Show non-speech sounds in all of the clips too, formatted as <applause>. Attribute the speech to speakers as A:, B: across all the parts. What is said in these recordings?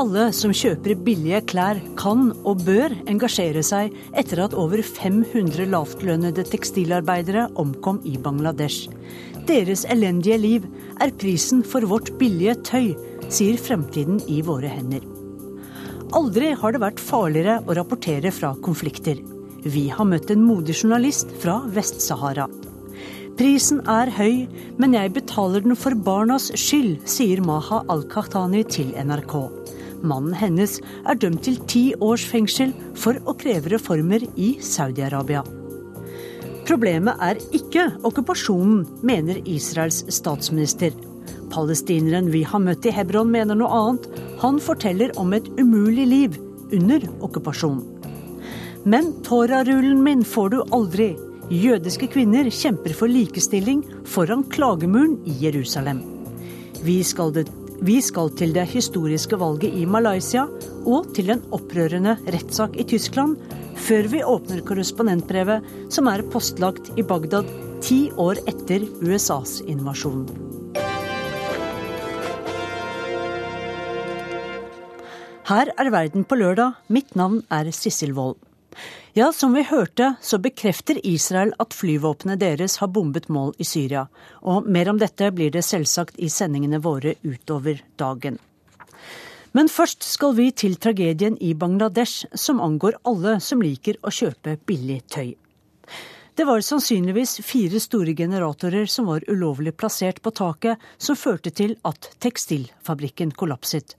A: Alle som kjøper billige klær kan og bør engasjere seg etter at over 500 lavtlønnede tekstilarbeidere omkom i Bangladesh. Deres elendige liv er prisen for vårt billige tøy, sier Fremtiden i våre hender. Aldri har det vært farligere å rapportere fra konflikter. Vi har møtt en modig journalist fra Vest-Sahara. Prisen er høy, men jeg betaler den for barnas skyld, sier Maha Al-Kahtani til NRK. Mannen hennes er dømt til ti års fengsel for å kreve reformer i Saudi-Arabia. Problemet er ikke okkupasjonen, mener Israels statsminister. Palestineren vi har møtt i Hebron mener noe annet. Han forteller om et umulig liv under okkupasjonen. Men Torah-rullen min får du aldri. Jødiske kvinner kjemper for likestilling foran klagemuren i Jerusalem. Vi skal, det, vi skal til det historiske valget i Malaysia og til en opprørende rettssak i Tyskland før vi åpner korrespondentbrevet som er postlagt i Bagdad ti år etter USAs invasjon. Her er verden på lørdag. Mitt navn er Sissel Wold. Ja, som vi hørte, så bekrefter Israel at flyvåpenet deres har bombet mål i Syria. Og mer om dette blir det selvsagt i sendingene våre utover dagen. Men først skal vi til tragedien i Bangladesh, som angår alle som liker å kjøpe billig tøy. Det var sannsynligvis fire store generatorer som var ulovlig plassert på taket, som førte til at tekstilfabrikken kollapset.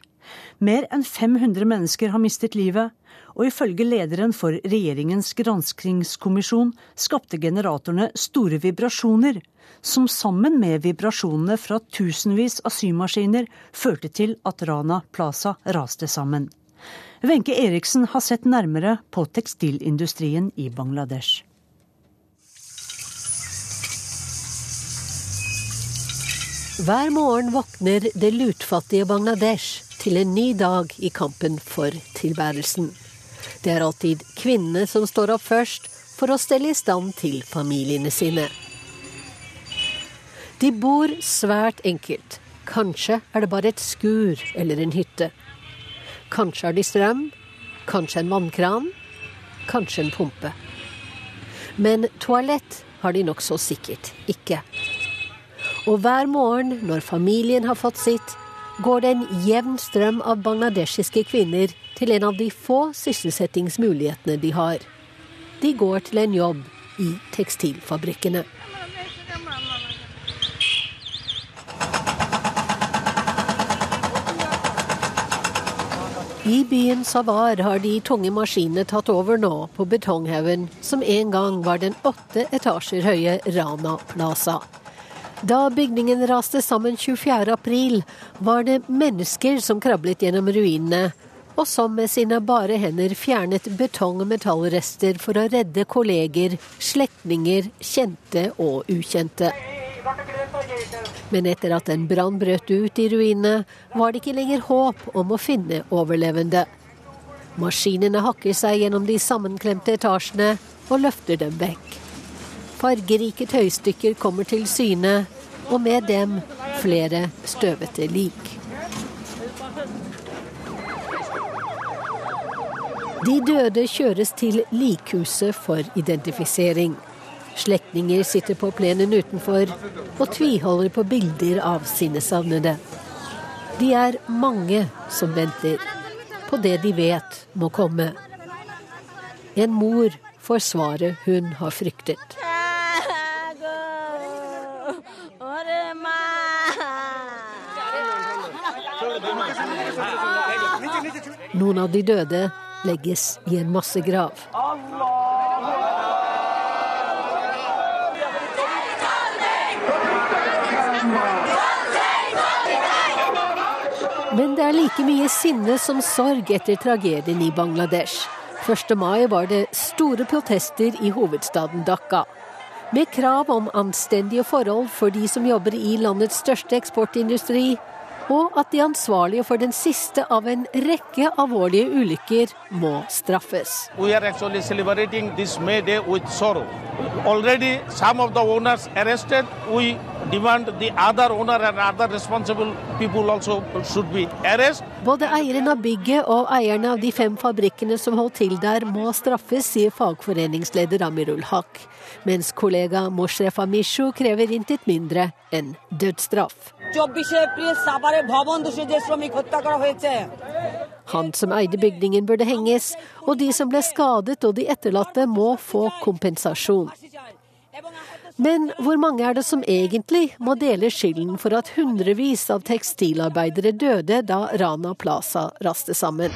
A: Mer enn 500 mennesker har mistet livet, og ifølge lederen for regjeringens granskingskommisjon skapte generatorene store vibrasjoner, som sammen med vibrasjonene fra tusenvis av symaskiner førte til at Rana Plaza raste sammen. Wenche Eriksen har sett nærmere på tekstilindustrien i Bangladesh.
B: Hver morgen våkner det lutfattige Bangladesh til en ny dag i kampen for tilværelsen. Det er alltid kvinnene som står opp først for å stelle i stand til familiene sine. De bor svært enkelt. Kanskje er det bare et skur eller en hytte. Kanskje har de strøm, kanskje en vannkran, kanskje en pumpe. Men toalett har de nokså sikkert ikke. Og hver morgen når familien har fått sitt, går det en jevn strøm av bangladeshiske kvinner til en av de få sysselsettingsmulighetene de har. De går til en jobb i tekstilfabrikkene. I byen Savar har de tunge maskinene tatt over nå på betonghaugen som en gang var den åtte etasjer høye Rana Plaza. Da bygningen raste sammen 24.4, var det mennesker som krablet gjennom ruinene, og som med sine bare hender fjernet betong- og metallrester for å redde kolleger, slektninger, kjente og ukjente. Men etter at en brann brøt ut i ruinene, var det ikke lenger håp om å finne overlevende. Maskinene hakker seg gjennom de sammenklemte etasjene og løfter dem vekk. Fargerike tøystykker kommer til syne, og med dem flere støvete lik. De døde kjøres til likhuset for identifisering. Slektninger sitter på plenen utenfor og tviholder på bilder av sine savnede. De er mange som venter på det de vet må komme. En mor får svaret hun har fryktet. Noen av de døde legges i en massegrav. Men det er like mye sinne som sorg etter tragedien i Bangladesh. 1. mai var det store protester i hovedstaden Dhaka. Med krav om anstendige forhold for de som jobber i landets største eksportindustri, og at de ansvarlige for den siste av en rekke alvorlige ulykker må straffes.
C: We are actually celebrating this May Day with sorrow. Already some of the owners arrested. We demand the other owner and other responsible people also should be arrested.
B: Både eieren av bygget og eierne av de fem fabrikkene som holdt til der, må straffes, sier fagforeningsleder Amirul Haq. Mens kollega Moshref Amishu krever intet mindre enn dødsstraff. Han som eide bygningen burde henges, og de som ble skadet og de etterlatte må få kompensasjon. Men hvor mange er det som egentlig må dele skylden for at hundrevis av tekstilarbeidere døde da Rana Plaza raste sammen?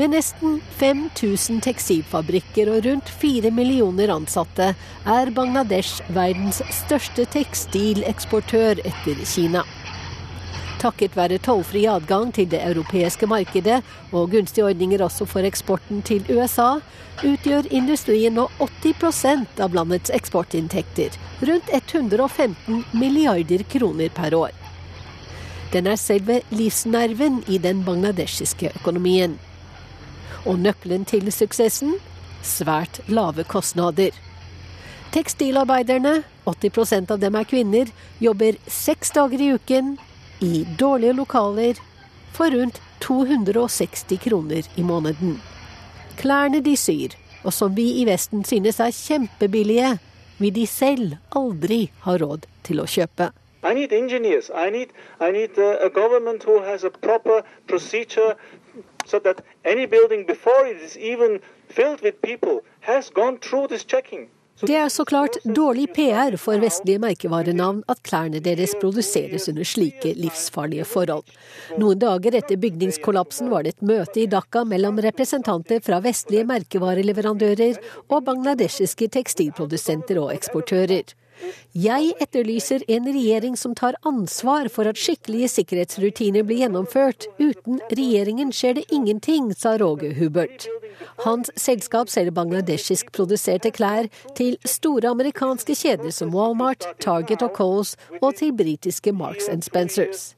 B: Med nesten 5000 tekstilfabrikker og rundt 4 millioner ansatte er Bangladesh verdens største tekstileksportør etter Kina. Takket være tollfri adgang til det europeiske markedet og gunstige ordninger også for eksporten til USA, utgjør industrien nå 80% av landets eksportinntekter, rundt 115 milliarder kroner per år. Den er selve livsnerven i den bangladeshiske økonomien. Og nøkkelen til suksessen? Svært lave kostnader. Tekstilarbeiderne, 80% av dem er kvinner, jobber seks dager i uken i dårlige lokaler for rundt 260 kroner i måneden. Klærne de syr, og som vi i Vesten synes er kjempebillige, vil de selv aldri ha råd til å kjøpe. I need engineers. I need, I need a government who has a proper procedure so that any building before it is even filled with people has gone through this checking. Det er så klart dårlig PR for vestlige merkevarenavn at klærne deres produseres under slike livsfarlige forhold. Noen dager etter bygningskollapsen var det et møte i Dhaka mellom representanter fra vestlige merkevareleverandører og bangladeshiske tekstilprodusenter og eksportører. Jeg etterlyser en regjering som tar ansvar for at skikkelige sikkerhetsrutiner blir gjennomført. Uten regjeringen skjer det ingenting, sa Roge Hubert. Hans selskap selger bangladeshisk produserte klær til store amerikanske kjeder som Walmart, Target og Coles, og til britiske Marks and Spencers.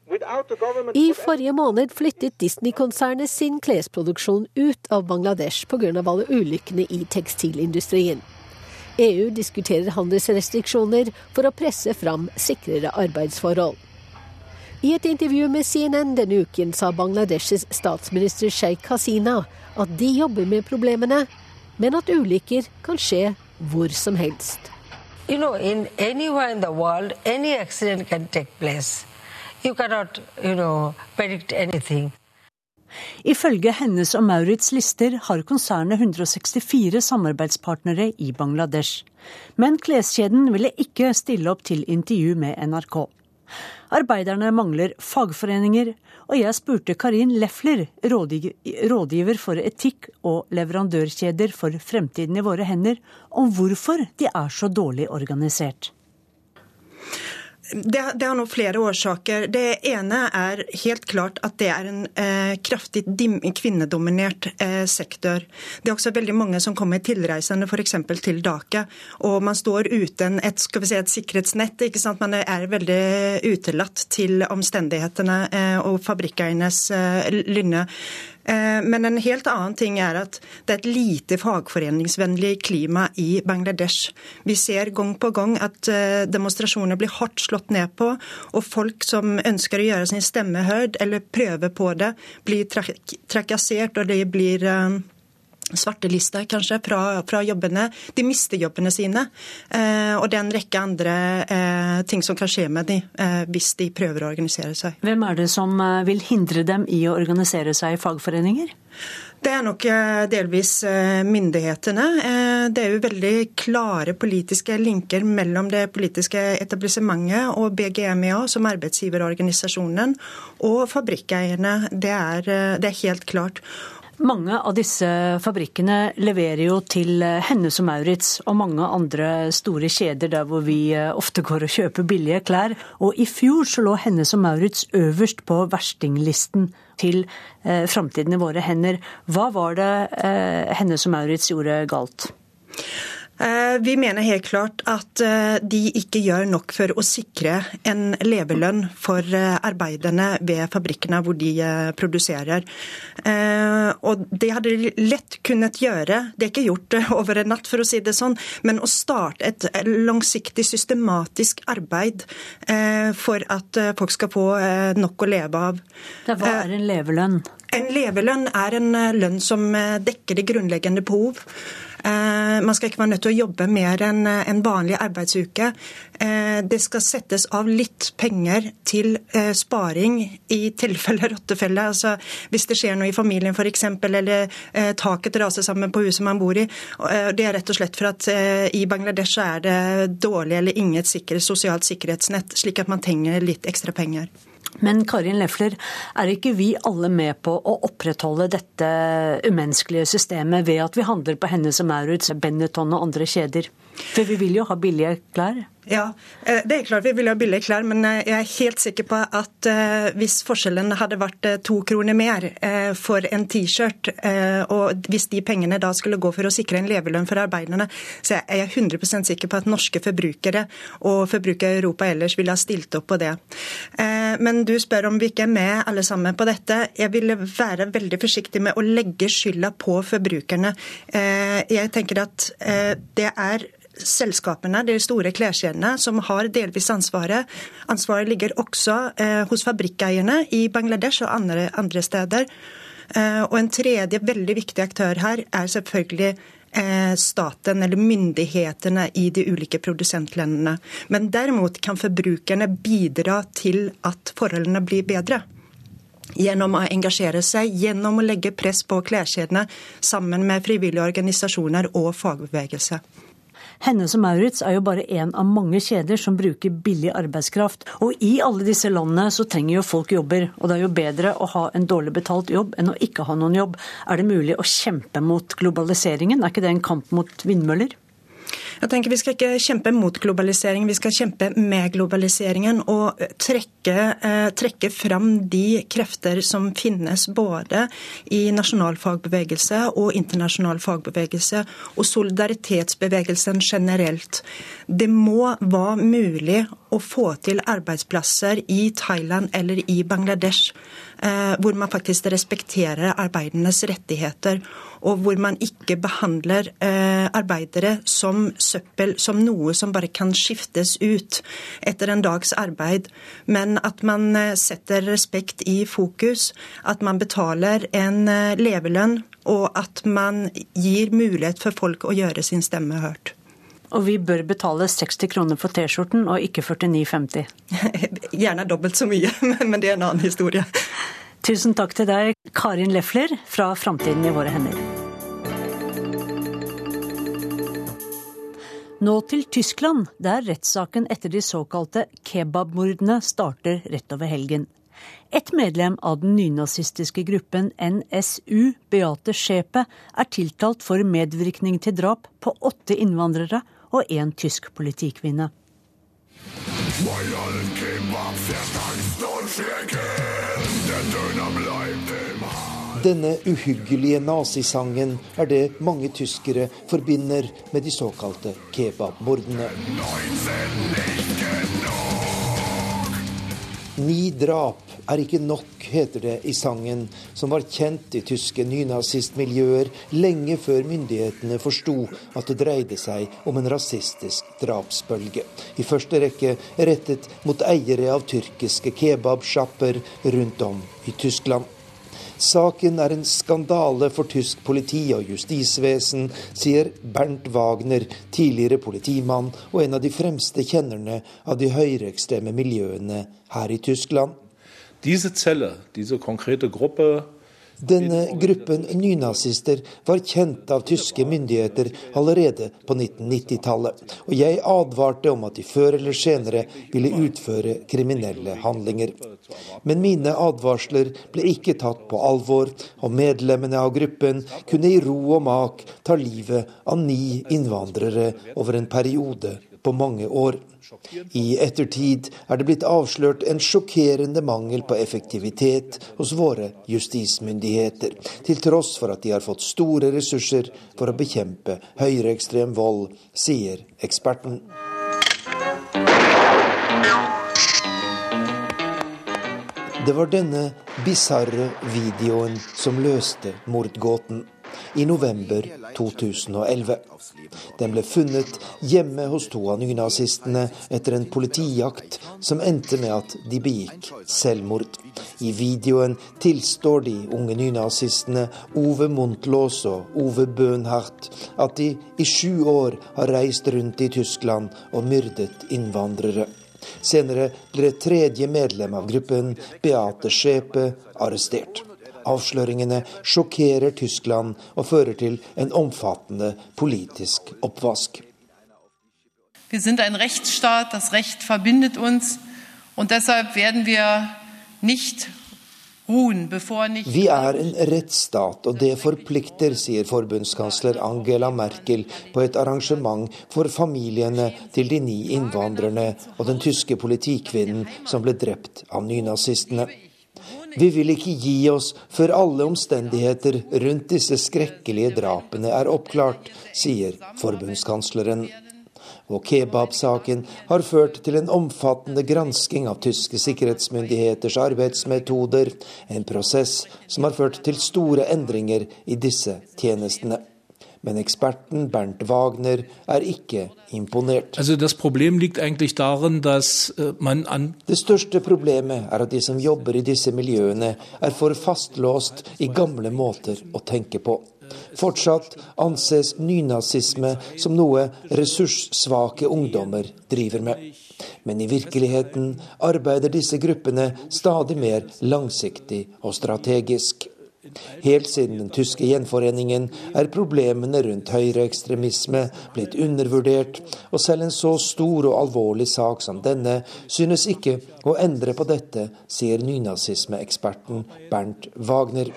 B: I forrige måned flyttet Disney-konsernet sin klesproduksjon ut av Bangladesh pga. alle ulykkene i tekstilindustrien. EU diskuterer handelsrestriksjoner for å presse fram sikrere arbeidsforhold. I et intervju med CNN denne uken sa Bangladeshs statsminister Sheikh Hasina at de jobber med problemene, men at ulykker kan skje hvor som helst. You know, in anywhere in the.
A: Ifølge Hennes og Maurits lister har konsernet 164 samarbeidspartnere i Bangladesh. Men kleskjeden ville ikke stille opp til intervju med NRK. Arbeiderne mangler fagforeninger, og jeg spurte Karin Lefler, rådgiver for etikk og leverandørkjeder for Fremtiden i våre hender, om hvorfor de er så dårlig organisert.
D: Det, det, har nå flere årsaker. Det ene er helt klart at det er en eh, kraftig kvinnedominert eh, sektor. Det er også veldig mange som kommer tilreisende f.eks. til Dake. og man står uten et, si, et sikkerhetsnett. Man er veldig utelatt til omstendighetene eh, og fabrikkeiernes eh, lynne. Eh, men en helt annen ting er at det er et lite fagforeningsvennlig klima i Bangladesh. Vi ser gang på gang at eh, demonstrasjoner blir hardt slått ned på, og folk som ønsker å gjøre sin stemme hørt eller prøve på det, blir trakassert, og de blir svartelister kanskje fra, fra, jobbene. De mister jobbene sine. Eh, og det er en rekke andre eh, ting som kan skje med dem eh, hvis de prøver å organisere seg.
A: Hvem er det som eh, vil hindre dem i å organisere seg i fagforeninger?
D: Det er nok eh, delvis eh, myndighetene. Det er jo veldig klare politiske linker mellom det politiske etablissementet og BGMEA, som arbeidsgiverorganisasjonen, og fabrikkeierne. Det er, det er helt klart.
A: Mange av disse fabrikkene leverer jo til Hennes og Maurits og mange andre store kjeder der hvor vi eh, ofte går og kjøper billige klær. Og i fjor så lå Hennes og Maurits øverst på verstinglisten til eh, Framtiden i våre hender. Hva var det eh, Hennes og Maurits gjorde galt?
D: Eh, vi mener helt klart at eh, de ikke gjør nok for å sikre en levelønn for eh, arbeiderne ved fabrikkene hvor de produserer. Og det hadde de lett kunnet gjøre, det er ikke gjort over en natt, for å si det sånn, men å starte et langsiktig, systematisk arbeid for at folk skal få nok å leve av.
A: Hva er en levelønn?
D: En levelønn er en lønn som dekker de grunnleggende behov. Eh, man skal ikke være nødt til å jobbe mer enn eh, en vanlig arbeidsuke. Eh, det skal settes av litt penger til sparing i tilfelle <laughs> rottefelle. Altså, hvis det skjer noe i familien f.eks., eller taket raser sammen på huset man bor i. Det er rett og slett for at i Bangladesh er det dårlig eller inget sikkert sosialt sikkerhetsnett, slik at man trenger litt ekstra penger.
A: Men Karin Lefler, er ikke vi alle med på å opprettholde dette umenneskelige systemet ved at vi handler på henne som Maurits, Benetton og andre kjeder? For vi vil jo ha billige klær?
D: Ja, eh, det er klart vi vil ha billige klær, men eh, jeg er helt sikker på at eh, hvis forskjellen hadde vært to kroner mer for en T-skjørt, og hvis de pengene da skulle gå for å sikre en levelønn for arbeiderne, så er jeg 100% sikker på at norske forbrukere og forbrukere i Europa ellers ville ha stilt opp på det. Men du spør om vi ikke er med alle sammen på dette. Jeg ville være veldig forsiktig med å legge skylda på forbrukerne. Jeg tenker at det er selskapene, de store kleskjedene, som har delvis ansvaret. Ansvaret ligger også eh, hos fabrikkeierne i Bangladesh og andre, andre steder. Eh, og en tredje veldig viktig aktør her er selvfølgelig eh, staten eller myndighetene i de ulike produsentlandene. Men derimot kan forbrukerne bidra til at forholdene blir bedre gjennom å engasjere seg, gjennom å legge press på kleskjedene sammen med frivillige organisasjoner og fagbevegelse.
A: Hennes og Maurits er jo bare én av mange kjeder som bruker billig arbeidskraft. Og i alle disse landene så trenger jo folk jobber. Og det er jo bedre å ha en dårlig betalt jobb enn å ikke ha noen jobb. Er det mulig å kjempe mot globaliseringen? Er ikke det en kamp mot vindmøller?
D: Jeg tenker Vi skal ikke kjempe mot globalisering, vi skal kjempe med globaliseringen. Og trekke, eh, trekke fram de krefter som finnes både i nasjonal fagbevegelse og internasjonal fagbevegelse, og solidaritetsbevegelsen generelt. Det må være mulig å få til arbeidsplasser i Thailand eller i Bangladesh Eh, hvor man faktisk respekterer arbeidernes rettigheter. Og hvor man ikke behandler eh, arbeidere som søppel, som noe som bare kan skiftes ut etter en dags arbeid. Men at man eh, setter respekt i fokus, at man betaler en levelønn, og at man gir mulighet for folk å gjøre sin stemme hørt.
A: Og vi bør betale 60 kroner for T-skjorten og ikke 49,50. <laughs>
D: Gjerne dobbelt så mye, <laughs> men det er en annen historie.
A: Tusen takk til deg, Karin Lefler fra Framtiden i våre hender. Nå til Tyskland, der rettssaken etter de såkalte kebabmordene starter rett over helgen. Et medlem av den nynazistiske gruppen NSU, Beate Schäpe, er tiltalt for medvirkning til drap på åtte innvandrere og én tysk politikvinne.
E: Denne uhyggelige nazisangen er det mange tyskere forbinder med de såkalte kebabmordene. Ni drap er ikke nok, heter det i sangen, som var kjent i tyske nynazistmiljøer lenge før myndighetene forsto at det dreide seg om en rasistisk drapsbølge. I første rekke rettet mot eiere av tyrkiske kebabsjapper rundt om i Tyskland. Saken er en skandale for tysk politi og justisvesen, sier Bernt Wagner, tidligere politimann og en av de fremste kjennerne av de høyreekstreme miljøene her i Tyskland. Denne gruppen nynazister var kjent av tyske myndigheter allerede på 1990-tallet, og jeg advarte om at de før eller senere ville utføre kriminelle handlinger. Men mine advarsler ble ikke tatt på alvor, og medlemmene av gruppen kunne i ro og mak ta livet av ni innvandrere over en periode på mange år. I ettertid er det blitt avslørt en sjokkerende mangel på effektivitet hos våre justismyndigheter, til tross for at de har fått store ressurser for å bekjempe høyreekstrem vold, sier eksperten. Det var denne bisarre videoen som løste mordgåten i november 2011. Den ble funnet hjemme hos to av nynazistene etter en politijakt som endte med at de begikk selvmord. I videoen tilstår de unge nynazistene Ove Montlås og Ove Bøhnhardt at de i sju år har reist rundt i Tyskland og myrdet innvandrere. Senere ble et tredje medlem av gruppen, Beate Schepe, arrestert. Avsløringene sjokkerer Tyskland og fører til en omfattende politisk oppvask.
F: Vi sind ein Rechtsstaat, das Recht verbindet uns und deshalb werden wir nicht
E: vi er en rettsstat, og det forplikter, sier forbundskansler Angela Merkel på et arrangement for familiene til de ni innvandrerne og den tyske politikvinnen som ble drept av nynazistene. Vi vil ikke gi oss før alle omstendigheter rundt disse skrekkelige drapene er oppklart, sier forbundskansleren. Og kebabsaken har ført til en omfattende gransking av tyske sikkerhetsmyndigheters arbeidsmetoder, en prosess som har ført til store endringer i disse tjenestene. Men eksperten Bernt Wagner er ikke imponert.
G: Also das Problem liegt eigentlich darin, dass äh, man an
E: Det største problemet er at de som jobber i disse miljøene, er for fastlåst i gamle måter å tenke på. Fortsatt anses nynazisme som noe ressurssvake ungdommer driver med. Men i virkeligheten arbeider disse gruppene stadig mer langsiktig og strategisk. Helt siden den tyske gjenforeningen er problemene rundt høyreekstremisme blitt undervurdert, og selv en så stor og alvorlig sak som denne synes ikke å endre på dette, sier nynazismeeksperten Bernt Wagner.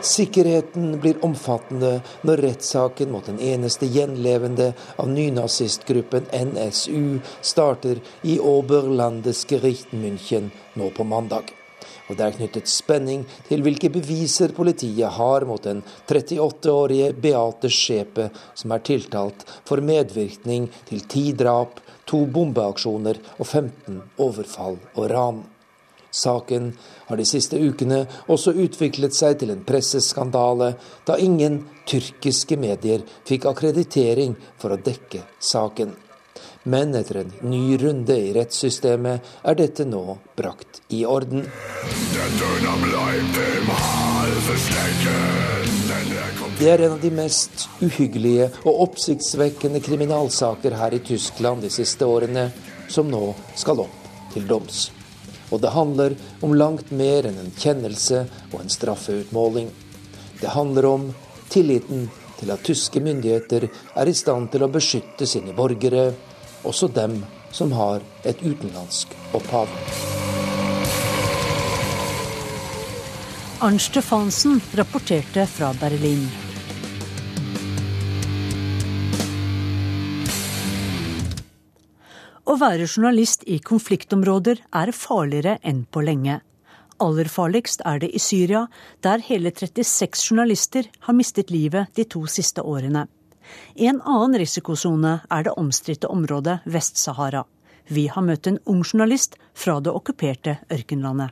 E: Sikkerheten blir omfattende når rettssaken mot den eneste gjenlevende av nynazistgruppen NSU starter i Oberlandesgericht München nå på mandag. Og det er knyttet spenning til hvilke beviser politiet har mot den 38-årige Beate Schepe, som er tiltalt for medvirkning til ti drap, to bombeaksjoner og 15 overfall og ran. Saken har de siste ukene også utviklet seg til en presseskandale, da ingen tyrkiske medier fikk akkreditering for å dekke saken. Men etter en ny runde i rettssystemet er dette nå brakt i orden. Det er en av de mest uhyggelige og oppsiktsvekkende kriminalsaker her i Tyskland de siste årene, som nå skal opp til doms. Og det handler om langt mer enn en kjennelse og en straffeutmåling. Det handler om tilliten til at tyske myndigheter er i stand til å beskytte sine borgere, også dem som har et utenlandsk opphav.
A: Arnt Stefansen rapporterte fra Berlin. Å være journalist i konfliktområder er farligere enn på lenge. Aller farligst er det i Syria, der hele 36 journalister har mistet livet de to siste årene. En annen risikosone er det omstridte området Vest-Sahara. Vi har møtt en ung journalist fra det okkuperte ørkenlandet.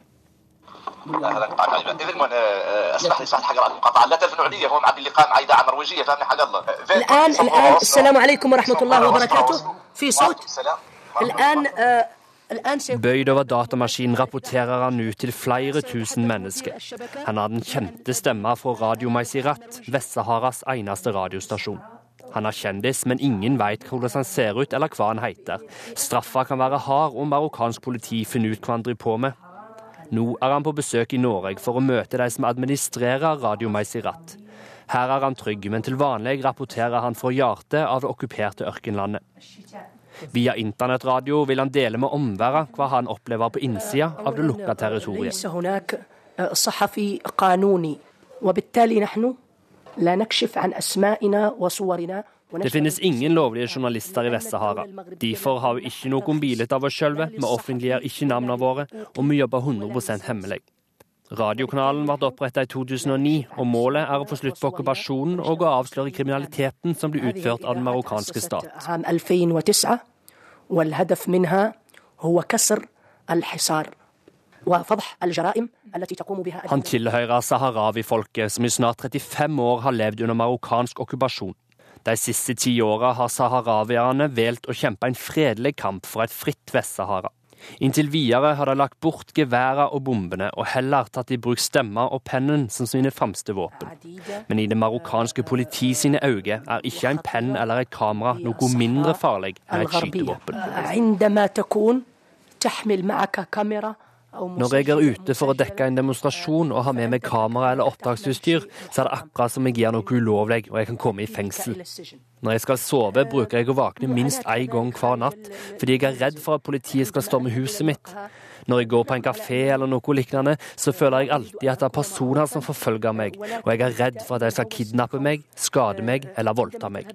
H: Bøyd over datamaskinen rapporterer han ut til flere tusen mennesker. Han har den kjente stemma fra Radio Maisirat, Vest-Saharas eneste radiostasjon. Han er kjendis, men ingen veit hvordan han ser ut eller hva han heter. Straffa kan være hard om marokkansk politi finner ut hva han driver på med. Nå er han på besøk i Norge for å møte de som administrerer Radio Maisirat. Her er han trygg, men til vanlig rapporterer han fra hjertet av det okkuperte ørkenlandet. Via internettradio vil han dele med omverdenen hva han opplever på innsida av det lukka territoriet. Det finnes ingen lovlige journalister i Vest-Sahara. Derfor har vi ikke noe bilde av oss sjølve, vi offentliggjør ikke navnene våre, og vi jobber 100% hemmelig. Radiokanalen ble opprettet i 2009, og målet er å få slutt på okkupasjonen og å avsløre kriminaliteten som blir utført av den marokkanske stat. Han tilhører saharawi-folket, som i snart 35 år har levd under marokkansk okkupasjon. De siste ti åra har saharawierne valgt å kjempe en fredelig kamp for et fritt Vest-Sahara. Inntil videre har de lagt bort geværene og bombene, og heller tatt i bruk stemmer og pennen som sine fremste våpen. Men i det marokkanske politi sine øyne er ikke en penn eller et kamera noe mindre farlig enn et skytevåpen. Når jeg er ute for å dekke en demonstrasjon og har med meg kamera eller opptaksutstyr, så er det akkurat som jeg gjør noe ulovlig og jeg kan komme i fengsel. Når jeg skal sove, bruker jeg å våkne minst én gang hver natt, fordi jeg er redd for at politiet skal storme huset mitt. Når jeg går på en kafé eller noe lignende, så føler jeg alltid at det er personer som forfølger meg, og jeg er redd for at de skal kidnappe meg, skade meg eller voldta meg.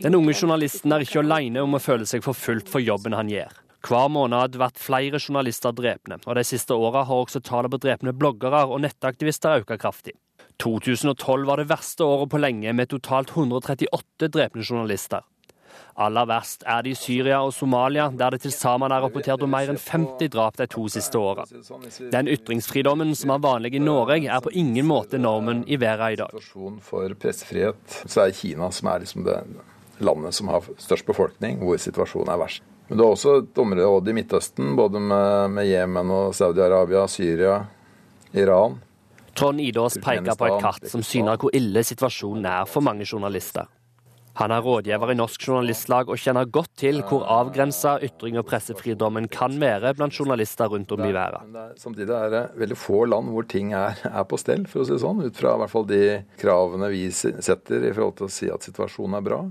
H: Den unge journalisten er ikke alene om å føle seg forfulgt for jobben han gjør. Hver måned har det vært flere journalister drepne, og de siste åra har også tallet på drepne bloggere og nettaktivister økt kraftig. 2012 var det verste året på lenge, med totalt 138 drepne journalister. Aller verst er det i Syria og Somalia, der det til sammen er rapportert om mer enn 50 drap de to siste åra. Den ytringsfridommen som er vanlig i Norge, er på ingen måte normen i verden i dag.
I: For pressefrihet så er Kina som er liksom det landet som har størst befolkning, hvor situasjonen er verst. Men det er også et område i Midtøsten, både med, Jemen og Saudi-Arabia, Syria, Iran.
H: Trond Idås peker på et kart som syner hvor ille situasjonen er for mange journalister. Han er rådgiver i Norsk Journalistlag og kjenner godt til hvor avgrensa ytring- og pressefridommen kan være blant journalister rundt om i verden.
I: Samtidig er det veldig få land hvor ting er, er, på stell, for å si det sånn. Ut fra i hvert fall de kravene vi setter i forhold til å si at situasjonen er bra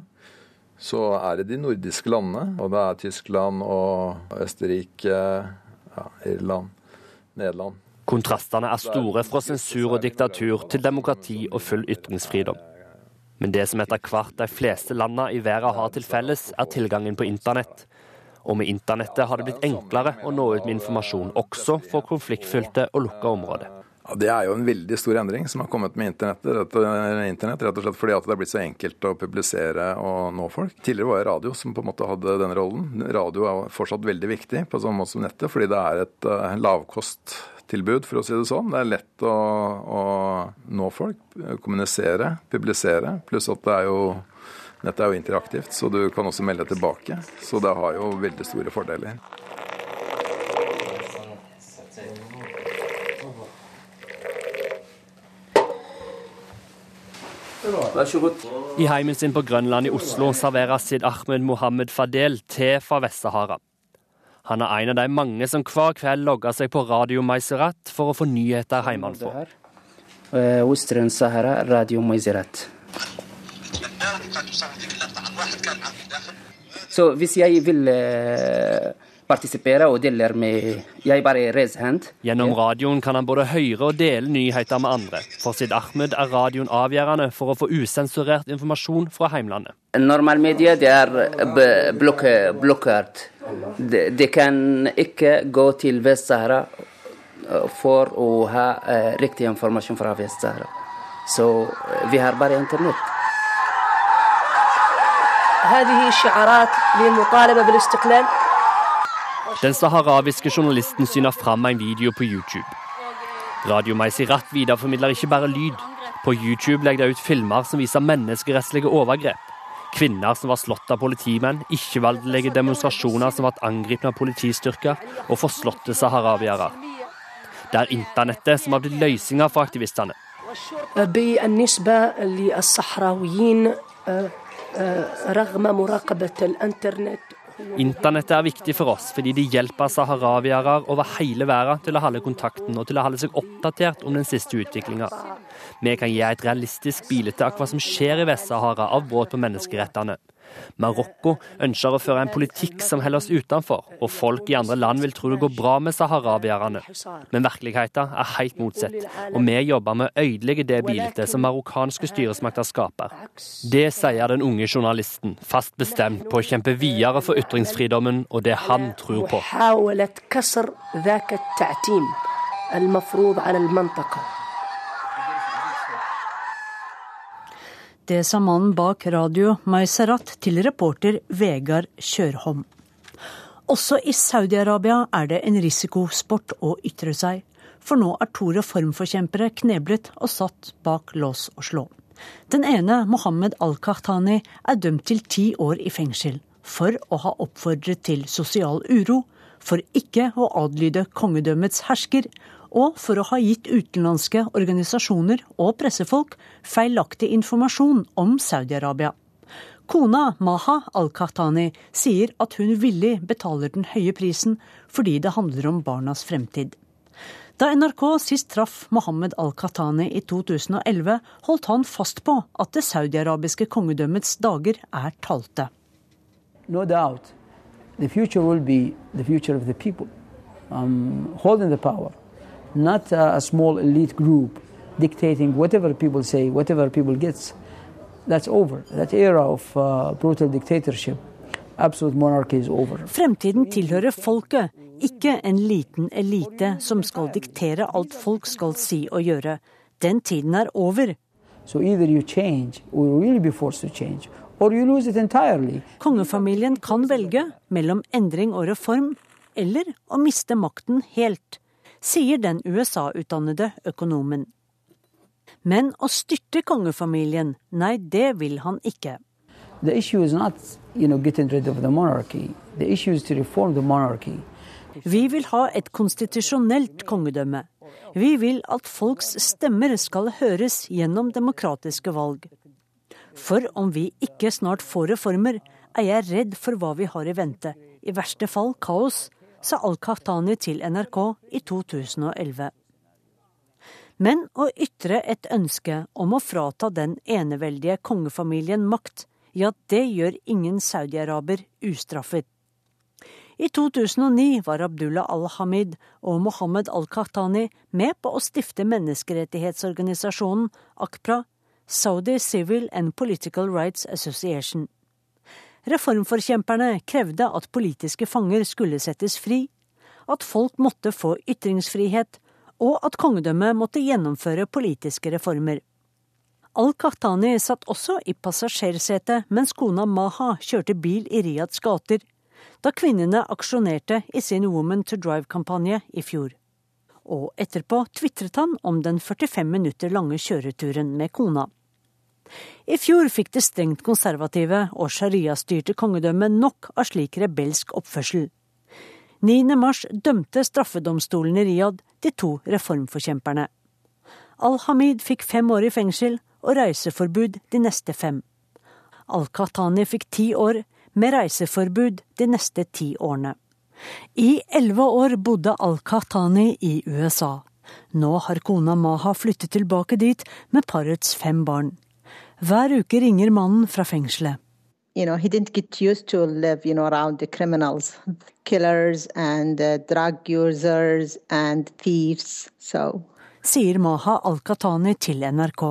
I: så er det de nordiske landene. Og det er Tyskland og Østerrike, ja, Irland, Nederland.
H: Kontrastene er store fra sensur og diktatur til demokrati og full ytringsfridom. Men det som etter hvert de fleste landene i verden har til felles, er tilgangen på internett. Og med internettet har det blitt enklere å nå ut med informasjon, også for konfliktfylte og lukka områder.
I: Ja, Det er jo en veldig stor endring som har kommet med internettet. internett, rett og slett fordi at det er blitt så enkelt å publisere og nå folk. Tidligere var det radio som på en måte hadde denne rollen. Radio er fortsatt veldig viktig på samme måte som nettet, fordi det er et uh, lavkosttilbud, for å si det sånn. Det er lett å, å nå folk, kommunisere, publisere. Pluss at det er jo Nettet er jo interaktivt, så du kan også melde tilbake. Så det har jo veldig store fordeler.
H: I heimen sin på Grønland i Oslo serverer Sid Ahmed Mohammed Fadel te fra Vest-Sahara. Han er en av de mange som hver kveld logger seg på Radio Maiserat for å få nyheter hjemmefra.
J: Western Sahara, Radio Maiserat. Så hvis jeg vil uh, partisipere og deler med Jeg bare reiser hand.
H: Gjennom radioen kan han både høre og dele nyheter med andre. For Sid Ahmed er radioen avgjørende for å få usensurert informasjon fra heimlandet.
J: Normal media det er blokkert. De, de kan ikke gå til Vest-Sahara eh, for å ha uh, riktig informasjon fra Vest-Sahara. Så uh, vi har bare internett.
H: هذه شعارات للمطالبة بالاستقلال den saharawiske journalisten syner fram en video på YouTube. Radio Meisirat videreformidler ikke bare lyd. På YouTube legger de ut filmer som viser menneskerettslige overgrep. Kvinner som var slått av politimenn, ikke-voldelige demonstrasjoner som ble angrepet av politistyrker, og forslåtte saharawiere. Det er internettet som har blitt løsninga for aktivistene. Internettet er viktig for oss fordi det hjelper saharawiere over hele verden til å holde kontakten og til å holde seg oppdatert om den siste utviklinga. Vi kan gi et realistisk bilde av hva som skjer i Vest-Sahara av brudd på menneskerettene. Marokko ønsker å føre en politikk som holder oss utenfor, og folk i andre land vil tro det går bra med saharawierne. Men virkeligheten er helt motsatt, og vi jobber med å ødelegge det bildet som marokkanske styresmakter skaper. Det sier den unge journalisten, fast bestemt på å kjempe videre for ytringsfridommen og det han tror på. المفروض على المنطقة
A: Det sa mannen bak Radio Maiserat til reporter Vegard Kjørholm. Også i Saudi-Arabia er det en risikosport å ytre seg, for nå er to reformforkjempere kneblet og satt bak lås og slå. Den ene, Mohammed al-Qahtani, er dømt til ti år i fengsel for å ha oppfordret til sosial uro, for ikke å adlyde kongedømmets hersker og for å ha gitt utenlandske organisasjoner og pressefolk feilaktig informasjon om Saudi-Arabia. Kona Maha al-Qahtani sier at hun villig betaler den høye prisen fordi det handler om barnas fremtid. Da NRK sist traff Mohammed al-Qahtani i 2011, holdt han fast på at det saudiarabiske kongedømmets dager er talte.
K: No doubt. The future will be the future of the people um, holding the power not a small elite group dictating whatever people say, whatever people get. That's over. That era of uh, brutal dictatorship, absolute monarchy is over.
A: Fremtiden tilhører folket, ikke en liten elite som skal diktere alt folk skal si og gjøre. Den tiden er over.
K: So either you change, or you will be forced to change, or you lose it entirely.
A: Kongefamilien kan velge mellom endring og reform, eller å miste makten helt sier den USA-utdannede økonomen. Men å styrte kongefamilien, nei, det vil han ikke.
K: Not, you know,
A: Vi vil ha et konstitusjonelt kongedømme. Vi vil at folks stemmer skal høres gjennom demokratiske valg. For om vi ikke snart får reformer, er jeg redd for hva vi har i vente. I verste fall kaos, sa Al-Qahtani til NRK i 2011. Men å ytre et ønske om å frata den eneveldige kongefamilien makt, ja, det gjør ingen saudi-araber ustraffet. I 2009 var Abdullah al-Hamid og Mohammed al-Qahtani med på å stifte menneskerettighetsorganisasjonen AKPRA, Saudi Civil and Political Rights Association. Reformforkjemperne krevde at politiske fanger skulle settes fri, at folk måtte få ytringsfrihet, og at kongedømmet måtte gjennomføre politiske reformer. Al-Qahtani satt også i passasjersetet mens kona Maha kjørte bil i Riyads gater, da kvinnene aksjonerte i sin Woman to Drive-kampanje i fjor. Og etterpå tvitret han om den 45 minutter lange kjøreturen med kona. I fjor fikk det strengt konservative og sharia-styrte kongedømmet nok av slik rebelsk oppførsel. 9. mars dømte straffedomstolen i Riyadh de to reformforkjemperne. Al-Hamid fikk fem år i fengsel og reiseforbud de neste fem. Al-Qahtani fikk ti år, med reiseforbud de neste ti årene. I elleve år bodde Al-Qahtani i USA. Nå har kona Maha flyttet tilbake dit med parets fem barn. Hver uke ringer mannen fra fengselet.
L: You know, he didn't get used to live, you know, around the criminals, killers and uh, drug users and thieves. So.
A: Sier Maha Al-Qatani til NRK.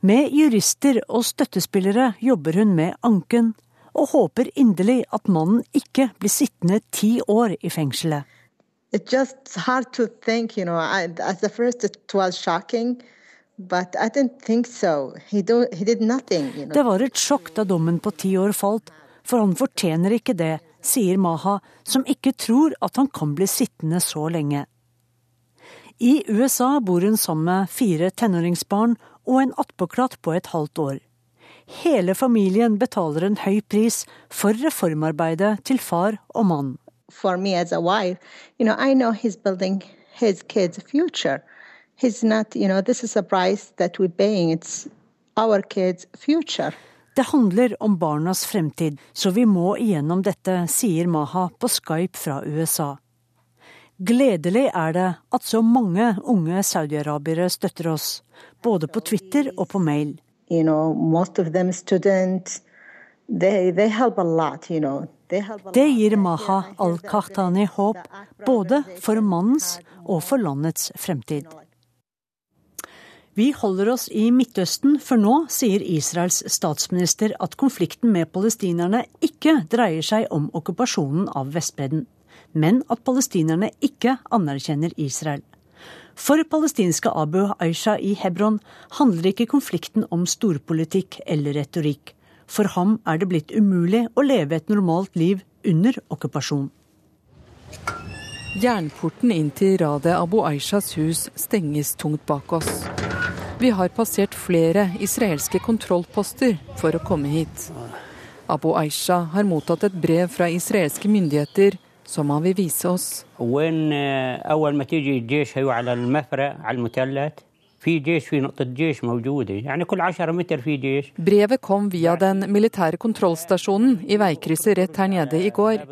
A: Med jurister og støttespillere jobber hun med anken, og håper inderlig at mannen ikke blir sittende ti år i fengselet.
L: It's just hard to think, you know, I, at the first it was shocking. So. He do, he nothing, you know.
A: Det var et sjokk da dommen på ti år falt, for han fortjener ikke det, sier Maha, som ikke tror at han kan bli sittende så lenge. I USA bor hun sammen med fire tenåringsbarn og en attpåklatt på et halvt år. Hele familien betaler en høy pris for reformarbeidet til far og mann.
L: For meg som kone, wife, you know, I know he's building his kids' future. He's not, you know, this is a price that we're paying. It's our kids' future.
A: Det handler om barnas fremtid, så vi må igjennom dette, sier Maha på Skype fra USA. Gledelig er det at så mange unge saudiarabere støtter oss, både på Twitter og på mail.
L: You know, most of them students, they, they help a lot, you know.
A: Det gir Maha al-Kahtani håp, både for mannens og for landets fremtid. Vi holder oss i Midtøsten, for nå sier Israels statsminister at konflikten med palestinerne ikke dreier seg om okkupasjonen av Vestbredden, men at palestinerne ikke anerkjenner Israel. For palestinske Abu Aisha i Hebron handler ikke konflikten om storpolitikk eller retorikk. For ham er det blitt umulig å leve et normalt liv under okkupasjon.
M: Jernporten inn til Rade Abu Aishas hus stenges tungt bak oss. Vi har passert flere israelske kontrollposter for å komme hit. Abu Aisha har mottatt et brev fra israelske myndigheter som han vil vise oss. Brevet kom via den militære kontrollstasjonen i veikrysset rett her nede i går.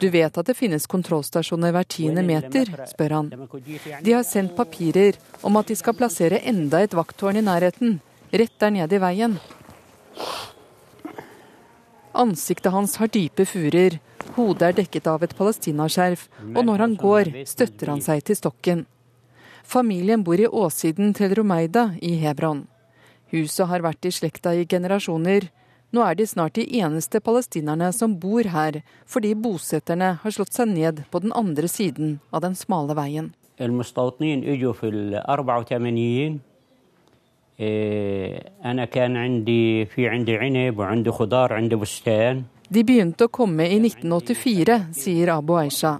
M: Du vet at det finnes kontrollstasjoner hver tiende meter, spør han. De har sendt papirer om at de skal plassere enda et vakttårn i nærheten, rett der nede i veien. Ansiktet hans har dype furer, hodet er dekket av et palestinaskjerf, og når han går, støtter han seg til stokken. Familien bor i åssiden til Romeida i Hebron. Huset har vært i slekta i generasjoner. Nå er de snart de eneste palestinerne som bor her, fordi bosetterne har slått seg ned på den andre siden av den smale veien. De begynte å komme i 1984, sier Abu Aisha.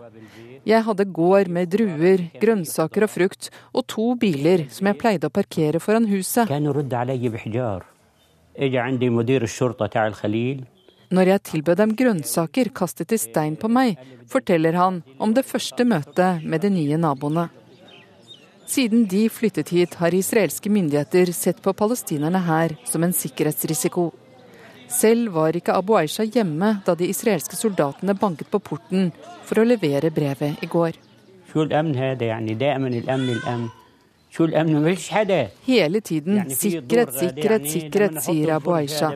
M: Jeg hadde gård med druer, grønnsaker og frukt, og to biler som jeg pleide å parkere foran huset. Når jeg tilbød dem grønnsaker, kastet de stein på meg, forteller han om det første møtet med de nye naboene. Siden de flyttet hit, har israelske myndigheter sett på palestinerne her som en sikkerhetsrisiko. Selv var ikke Abu Aisha hjemme da de israelske soldatene banket på porten for å levere brevet i går. Hele tiden sikkerhet, sikkerhet, sikkerhet, sier Abu Aisha.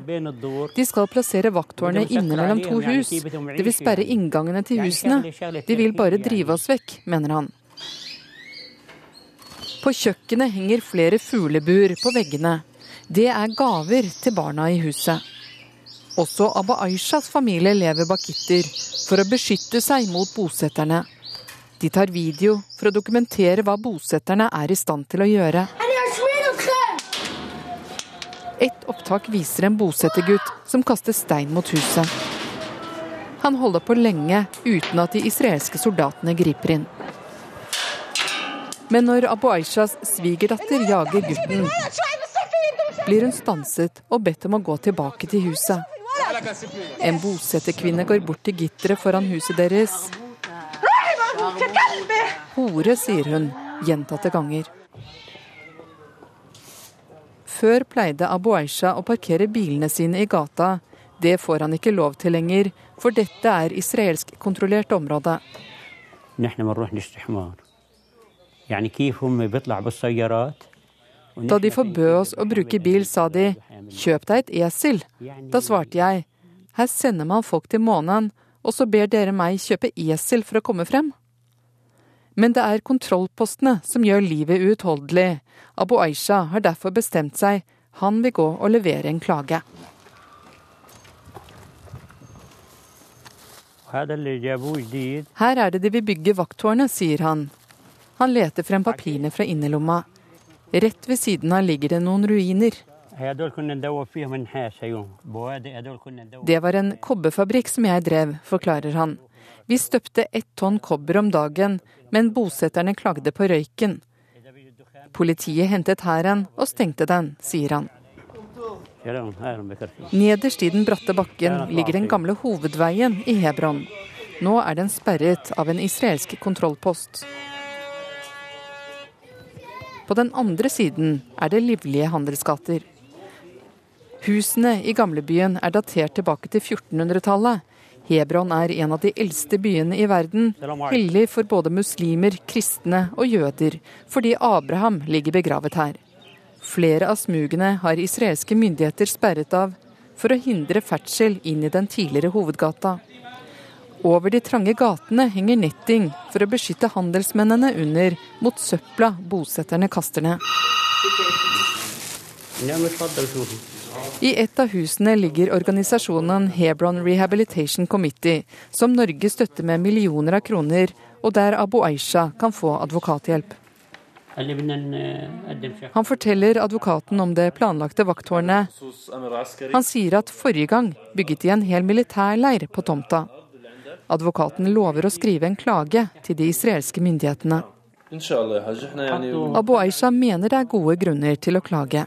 M: De skal plassere vakttårnet inne mellom to hus. De vil sperre inngangene til husene. De vil bare drive oss vekk, mener han. På kjøkkenet henger flere fuglebur på veggene. Det er gaver til barna i huset. Også Abba Aishas familie lever bak gitter for å beskytte seg mot bosetterne. De tar video for å dokumentere hva bosetterne er i stand til å gjøre. Et opptak viser en bosettergutt som kaster stein mot huset. Han holder på lenge uten at de israelske soldatene griper inn. Men når Abu Aishas svigerdatter jager gutten, blir hun stanset og bedt om å gå tilbake til huset. En bosetterkvinne går bort til gitteret foran huset deres. Hore, sier hun gjentatte ganger. Før pleide Abu Aisha å parkere bilene sine i gata. Det får han ikke lov til lenger, for dette er israelsk kontrollert område. Da de forbød oss å bruke bil, sa de 'kjøp deg et esel'. Da svarte jeg 'her sender man folk til månen, og så ber dere meg kjøpe esel for å komme frem'. Men det er kontrollpostene som gjør livet uutholdelig. Abu Aisha har derfor bestemt seg. Han vil gå og levere en klage. Her er det de vil bygge vakttårnet, sier han. Han leter frem papirene fra innerlomma. Rett ved siden av ligger det noen ruiner. Det var en kobberfabrikk som jeg drev, forklarer han. Vi støpte ett tonn kobber om dagen, men bosetterne klagde på røyken. Politiet hentet hæren og stengte den, sier han. Nederst i den bratte bakken ligger den gamle hovedveien i Hebron. Nå er den sperret av en israelsk kontrollpost. På den andre siden er det livlige handelsgater. Husene i gamlebyen er datert tilbake til 1400-tallet. Hebron er en av de eldste byene i verden, hellig for både muslimer, kristne og jøder, fordi Abraham ligger begravet her. Flere av smugene har israelske myndigheter sperret av, for å hindre ferdsel inn i den tidligere hovedgata. Over de trange gatene henger netting for å beskytte handelsmennene under mot søpla bosetterne kaster ned. I et av husene ligger organisasjonen Hebron Rehabilitation Committee, som Norge støtter med millioner av kroner, og der Abu Aisha kan få advokathjelp. Han forteller advokaten om det planlagte vakttårnet. Han sier at forrige gang bygget de en hel militærleir på tomta. Advokaten lover å skrive en klage til de israelske myndighetene. Abu Aisha mener det er gode grunner til å klage.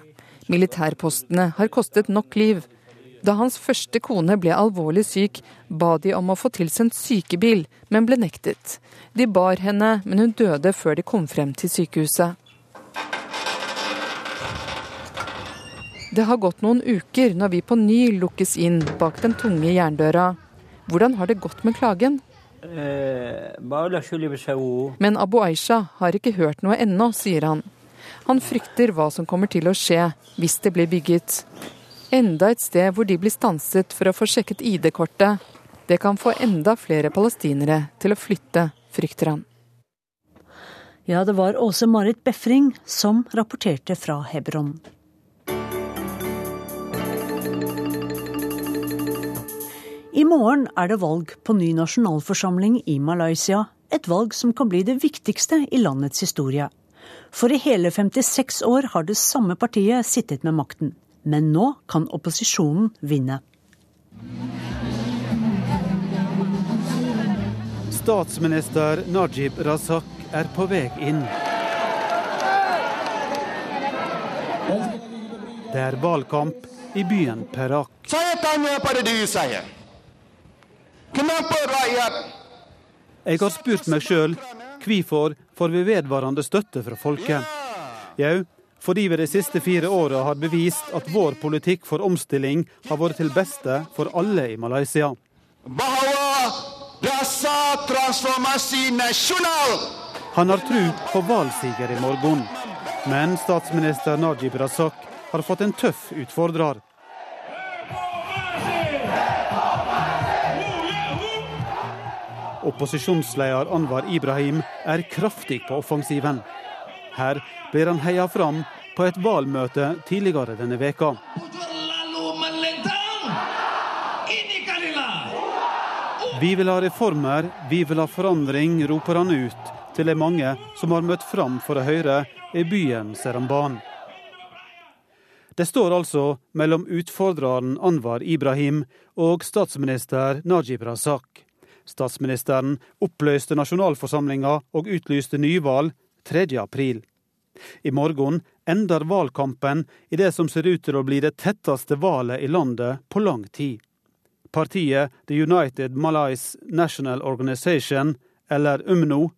M: Militærpostene har kostet nok liv. Da hans første kone ble alvorlig syk, ba de om å få tilsendt sykebil, men ble nektet. De bar henne, men hun døde før de kom frem til sykehuset. Det har gått noen uker når vi på ny lukkes inn bak den tunge jerndøra. Hvordan har det gått med klagen? Men Abu Aisha har ikke hørt noe ennå, sier han. Han frykter hva som kommer til å skje hvis det blir bygget. Enda et sted hvor de blir stanset for å få sjekket ID-kortet. Det kan få enda flere palestinere til å flytte, frykter han.
A: Ja, det var Åse Marit Befring som rapporterte fra Hebron. I morgen er det valg på ny nasjonalforsamling i Malaysia. Et valg som kan bli det viktigste i landets historie. For i hele 56 år har det samme partiet sittet med makten. Men nå kan opposisjonen vinne.
N: Statsminister Najib Razak er på vei inn. Det er valgkamp i byen Perak. Jeg har spurt meg sjøl hvorfor får vi vedvarende støtte fra folket. Jau, fordi vi de siste fire åra har bevist at vår politikk for omstilling har vært til beste for alle i Malaysia. Han har tro på valgsiger i morgen, men statsminister Najib Razak har fått en tøff utfordrer. Opposisjonsleder Anwar Ibrahim er kraftig på offensiven. Her blir han heia fram på et valgmøte tidligere denne veka. Vi vil ha reformer, vi vil ha forandring, roper han ut til de mange som har møtt fram for å høre i byen Seramban. Det står altså mellom utfordreren Anwar Ibrahim og statsminister Najib Razak. Statsministeren oppløste nasjonalforsamlinga og utlyste nyvalg 3. april. I morgen ender valgkampen i det som ser ut til å bli det tetteste valget i landet på lang tid. Partiet The United Malays National Organization, eller UMNO,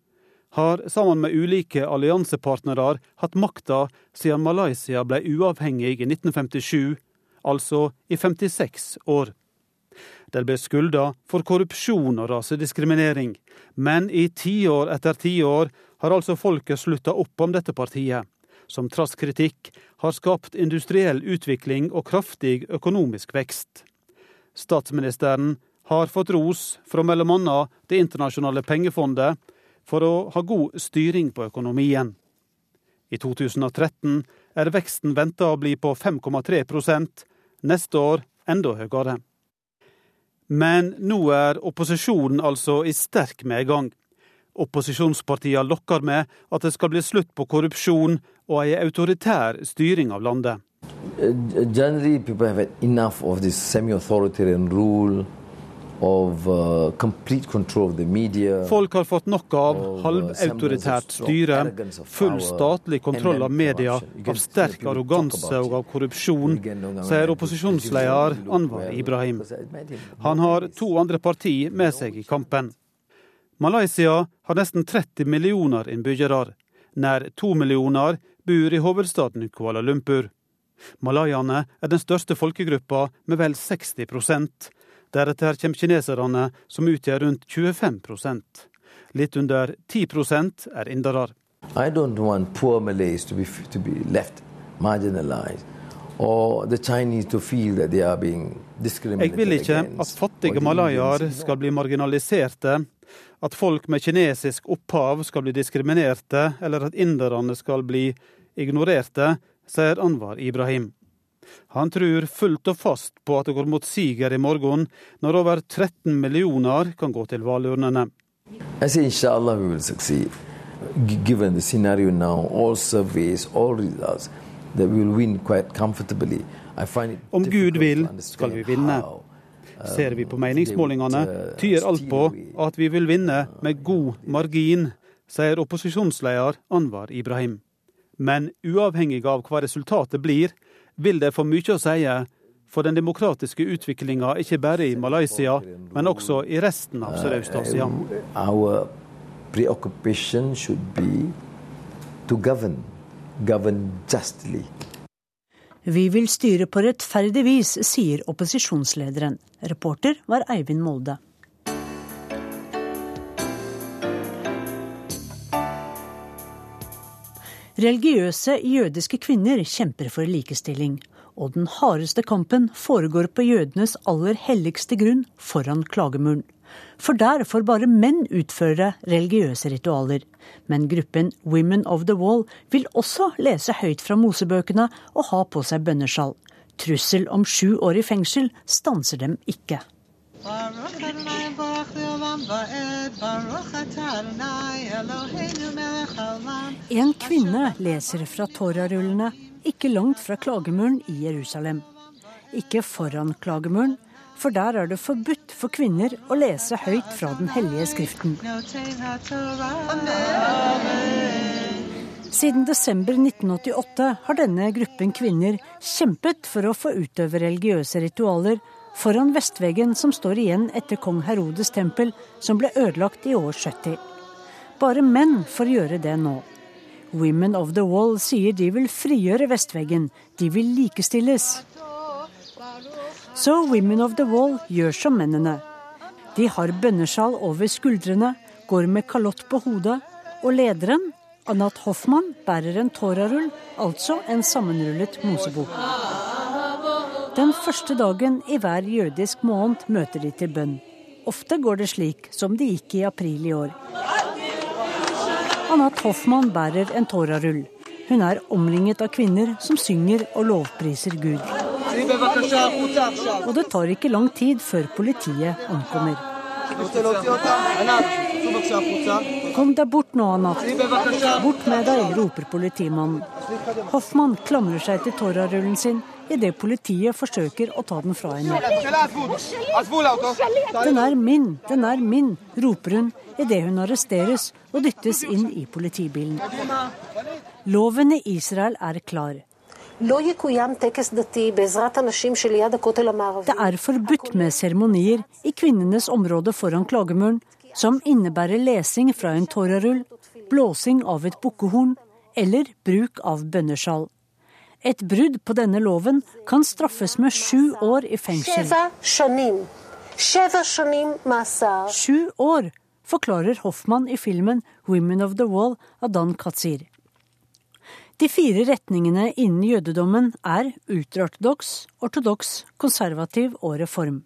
N: har sammen med ulike alliansepartnere hatt makta siden Malaysia ble uavhengig i 1957, altså i 56 år. De ble skylda for korrupsjon og rasediskriminering, men i tiår etter tiår har altså folket slutta opp om dette partiet, som trass kritikk har skapt industriell utvikling og kraftig økonomisk vekst. Statsministeren har fått ros fra bl.a. Det internasjonale pengefondet for å ha god styring på økonomien. I 2013 er veksten venta å bli på 5,3% neste år enda høyere. Men nå er opposisjonen altså i sterk medgang. Opposisjonspartiene lokker med at det skal bli slutt på korrupsjon og ei autoritær styring av landet.
O: Rule,
N: Folk har fått nok av halvautoritært styre, full statlig kontroll av media, av sterk arroganse og av korrupsjon, sier opposisjonsleder Anwar Ibrahim. Han har to andre parti med seg i kampen. Malaysia har nesten 30 millioner innbyggere. Nær to millioner bor i hovedstaden Kuala Lumpur. Malayene er den største folkegruppa med vel 60 Deretter kommer kineserne, som utgjør rundt 25% Litt under 10% er indere.
O: I don't want poor Malays to be, to be left marginalized
N: Jeg vil ikke at fattige malayaer skal bli marginaliserte, at folk med kinesisk opphav skal bli diskriminerte, eller at inderne skal bli ignorerte, sier Anwar Ibrahim. Han tror fullt og fast på at det går mot siger i morgen, når over 13 millioner kan gå til valgurnene.
O: Jeg sier inshallah, vi vil succeed. Given the scenario now, all surveys, all results, that we will win quite comfortably.
N: Om Gud vil, skal vi vinne. Ser vi på meningsmålingene, tyder alt på at vi vil vinne med god margin, sier opposisjonsleder Anwar Ibrahim. Men uavhengig av hva resultatet blir, vil det få mye å si for den demokratiske utviklinga ikke bare i Malaysia, men også i resten av Sørøst-Asia.
O: Our preoccupation should be to govern, govern justly.
A: Vi vil styre på rettferdig vis, sier opposisjonslederen. Reporter var Eivind Molde. Religiøse jødiske kvinner kjemper for likestilling, og den hardeste kampen foregår på jødenes aller helligste grunn, foran klagemuren. For der får bare menn utføre religiøse ritualer. Men gruppen Women of the Wall vil også lese høyt fra mosebøkene og ha på seg bønnesjal. Trussel om sju år i fengsel stanser dem ikke. En kvinne leser fra Torarullene ikke langt fra klagemuren i Jerusalem. Ikke foran klagemuren, for der er det forbudt for kvinner å lese høyt fra Den hellige skriften. Siden desember 1988 har denne gruppen kvinner kjempet for å få utøve religiøse ritualer foran vestveggen som står igjen etter kong Herodes tempel, som ble ødelagt i år 70. Bare menn får gjøre det nå. Women of the Wall sier de vil frigjøre vestveggen, de vil likestilles. Så Women of the Wall gjør som mennene. De har bønnesjal over skuldrene, går med kalott på hodet, og lederen, Anat Hoffmann, bærer en torarull, altså en sammenrullet mosebok. Den første dagen i hver jødisk måned møter de til bønn. Ofte går det slik som det gikk i april i år. Anat Hoffmann bærer en tårarull. Hun er omringet av kvinner som synger og lovpriser Gud. Og det tar ikke lang tid før politiet ankommer. Kom deg bort nå, Anat. Bort med deg, roper politimannen. Hoffmann klamrer seg til tårarullen sin idet politiet forsøker å ta den fra henne. Den er min, den er min, roper hun idet hun arresteres og dyttes inn i politibilen. Loven i Israel er klar. Det er forbudt med seremonier i kvinnenes område foran klagemuren, som innebærer lesing fra en torarull, blåsing av et bukkehorn eller bruk av bønnesjal. Et brudd på denne loven kan straffes med sju år i fengsel. Sju år forklarer Hoffmann i filmen 'Women of the Wall' av Dan Katzir. De fire retningene innen jødedommen er ultraortodoks, ortodoks, konservativ og reform.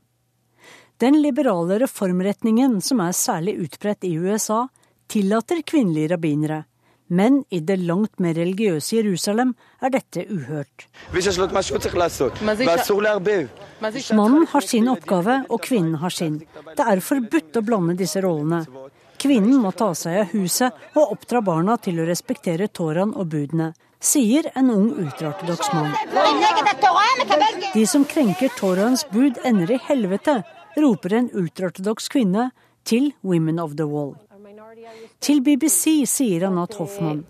A: Den liberale reformretningen, som er særlig utbredt i USA, tillater kvinnelige rabbinere, men i det langt mer religiøse Jerusalem er dette uhørt. Mannen har sin oppgave, og kvinnen har sin. Det er forbudt å blande disse rollene. Kvinnen må ta seg av huset og oppdra barna til å respektere Toran og budene, sier en ung ultraortodoks mann. De som krenker Torans bud, ender i helvete, roper en ultraortodoks kvinne til Women of the Wall. Til BBC sier Anat Hoffmann.